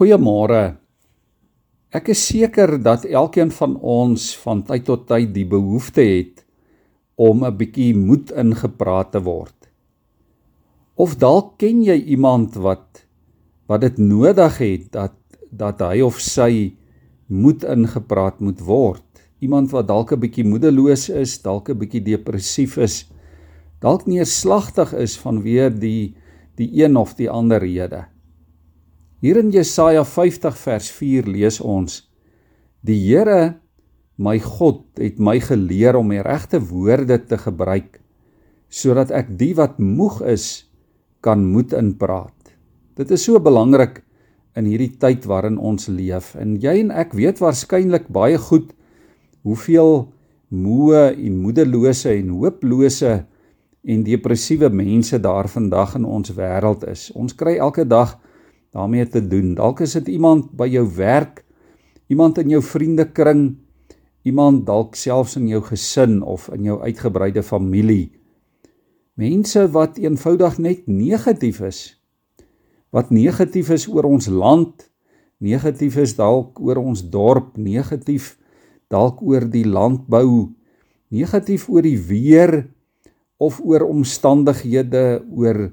Goeiemôre. Ek is seker dat elkeen van ons van tyd tot tyd die behoefte het om 'n bietjie moed ingepraat te word. Of dalk ken jy iemand wat wat dit nodig het dat dat hy of sy moed ingepraat moet word. Iemand wat dalk 'n bietjie moedeloos is, dalk 'n bietjie depressief is, dalk neerslagtig is vanweë die die een of die ander rede. Hier in Jesaja 50 vers 4 lees ons: Die Here, my God, het my geleer om die regte woorde te gebruik sodat ek die wat moeg is kan moed inpraat. Dit is so belangrik in hierdie tyd waarin ons leef en jy en ek weet waarskynlik baie goed hoeveel moe en moedelose en hooplose en depressiewe mense daar vandag in ons wêreld is. Ons kry elke dag daarmee te doen. Dalk is dit iemand by jou werk, iemand in jou vriendekring, iemand dalk selfs in jou gesin of in jou uitgebreide familie. Mense wat eenvoudig net negatief is. Wat negatief is oor ons land, negatief is dalk oor ons dorp, negatief dalk oor die landbou, negatief oor die weer of oor omstandighede, oor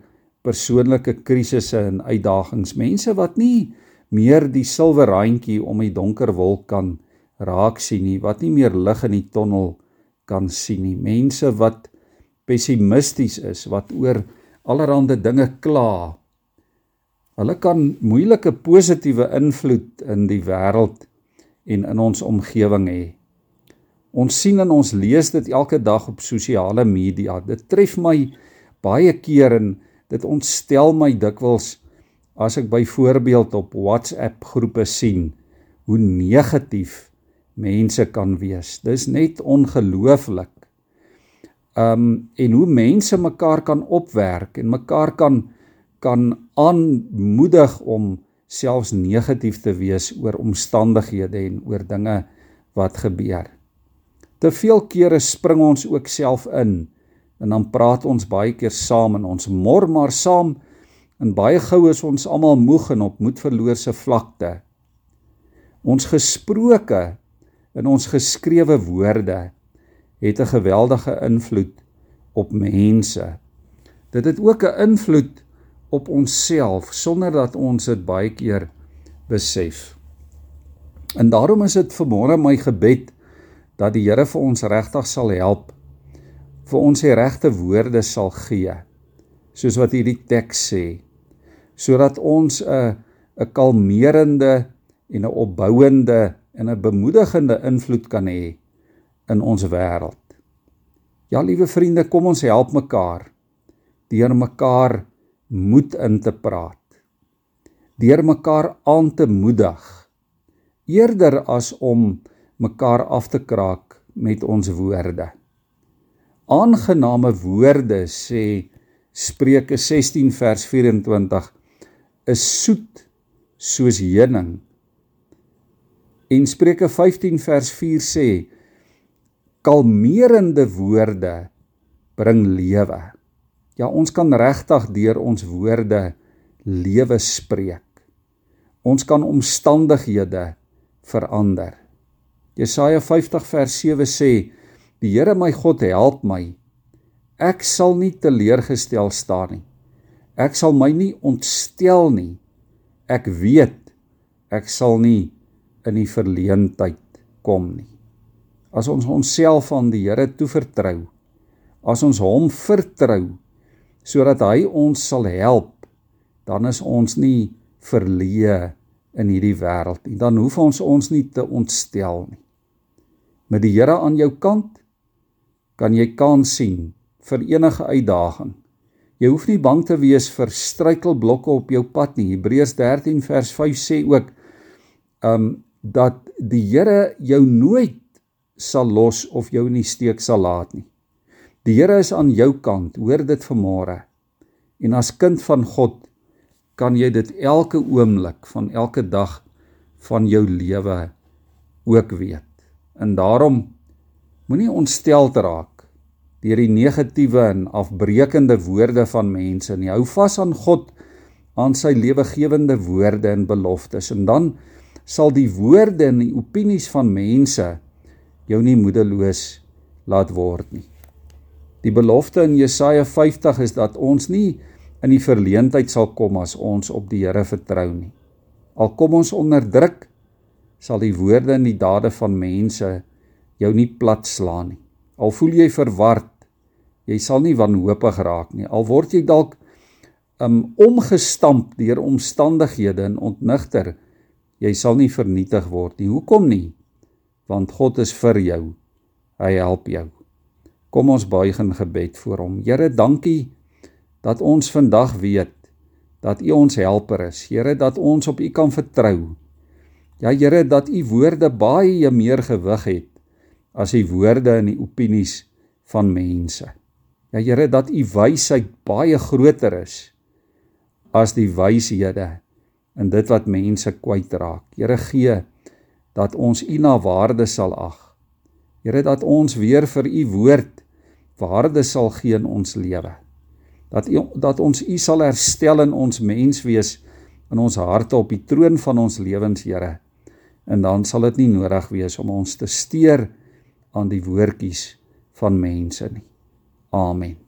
persoonlike krisisse en uitdagings. Mense wat nie meer die silwer randjie om die donker wolk kan raak sien nie, wat nie meer lig in die tonnel kan sien nie. Mense wat pessimisties is, wat oor allerlei dinge kla. Hulle kan moeilike positiewe invloed in die wêreld en in ons omgewing hê. Ons sien en ons lees dit elke dag op sosiale media. Dit tref my baie keer in Dit ontstel my dikwels as ek byvoorbeeld op WhatsApp groepe sien hoe negatief mense kan wees. Dis net ongelooflik. Um en hoe mense mekaar kan opwerk en mekaar kan kan aanmoedig om selfs negatief te wees oor omstandighede en oor dinge wat gebeur. Te veel kere spring ons ook self in en dan praat ons baie keer saam en ons mor maar saam en baie gou is ons almal moeg en op moedverloorse vlakte. Ons gesproke en ons geskrewe woorde het 'n geweldige invloed op mense. Dit het ook 'n invloed op onsself sonder dat ons dit baie keer besef. En daarom is dit vanmôre my gebed dat die Here vir ons regtig sal help vir ons die regte woorde sal gee soos wat hierdie teks sê sodat ons 'n 'n kalmerende en 'n opbouende en 'n bemoedigende invloed kan hê in ons wêreld. Ja, liewe vriende, kom ons help mekaar deur mekaar moed in te praat. Deur mekaar aan te moedig eerder as om mekaar af te kraak met ons woorde aangename woorde sê Spreuke 16 vers 24 is soet soos heuning. En Spreuke 15 vers 4 sê kalmerende woorde bring lewe. Ja, ons kan regtig deur ons woorde lewe spreek. Ons kan omstandighede verander. Jesaja 50 vers 7 sê Die Here my God help my. Ek sal nie teleurgestel staan nie. Ek sal my nie ontstel nie. Ek weet ek sal nie in die verleentheid kom nie. As ons onsself aan die Here toevertrou, as ons hom vertrou sodat hy ons sal help, dan is ons nie verleë in hierdie wêreld nie. Dan hoef ons ons nie te ontstel nie. Met die Here aan jou kant kan jy kans sien vir enige uitdaging. Jy hoef nie bang te wees vir struikelblokke op jou pad nie. Hebreërs 13 vers 5 sê ook um dat die Here jou nooit sal los of jou in die steek sal laat nie. Die Here is aan jou kant, hoor dit vanmôre. En as kind van God kan jy dit elke oomblik van elke dag van jou lewe ook weet. En daarom Moenie ontstel raak deur die negatiewe en afbreekende woorde van mense nie. Hou vas aan God aan sy lewegewende woorde en beloftes en dan sal die woorde en die opinies van mense jou nie moedeloos laat word nie. Die belofte in Jesaja 50 is dat ons nie in die verleentheid sal kom as ons op die Here vertrou nie. Al kom ons onder druk, sal die woorde en die dade van mense jou nie plat slaan nie. Al voel jy verward, jy sal nie wanhoopig raak nie. Al word jy dalk um omgestamp deur omstandighede en ontnigter, jy sal nie vernietig word nie. Hoekom nie? Want God is vir jou. Hy help jou. Kom ons buig in gebed voor hom. Here, dankie dat ons vandag weet dat U ons helper is. Here, dat ons op U kan vertrou. Ja Here, dat U woorde baie meer gewig het as die woorde en die opinies van mense. Ja Here, dat U wysheid baie groter is as die wyshede in dit wat mense kwytraak. Here gee dat ons U na waarde sal ag. Here dat ons weer vir U woord waarde sal gee in ons lewe. Dat U dat ons U sal herstel in ons menswees in ons harte op die troon van ons lewens, Here en dan sal dit nie nodig wees om ons te steur aan die woordjies van mense nie. Amen.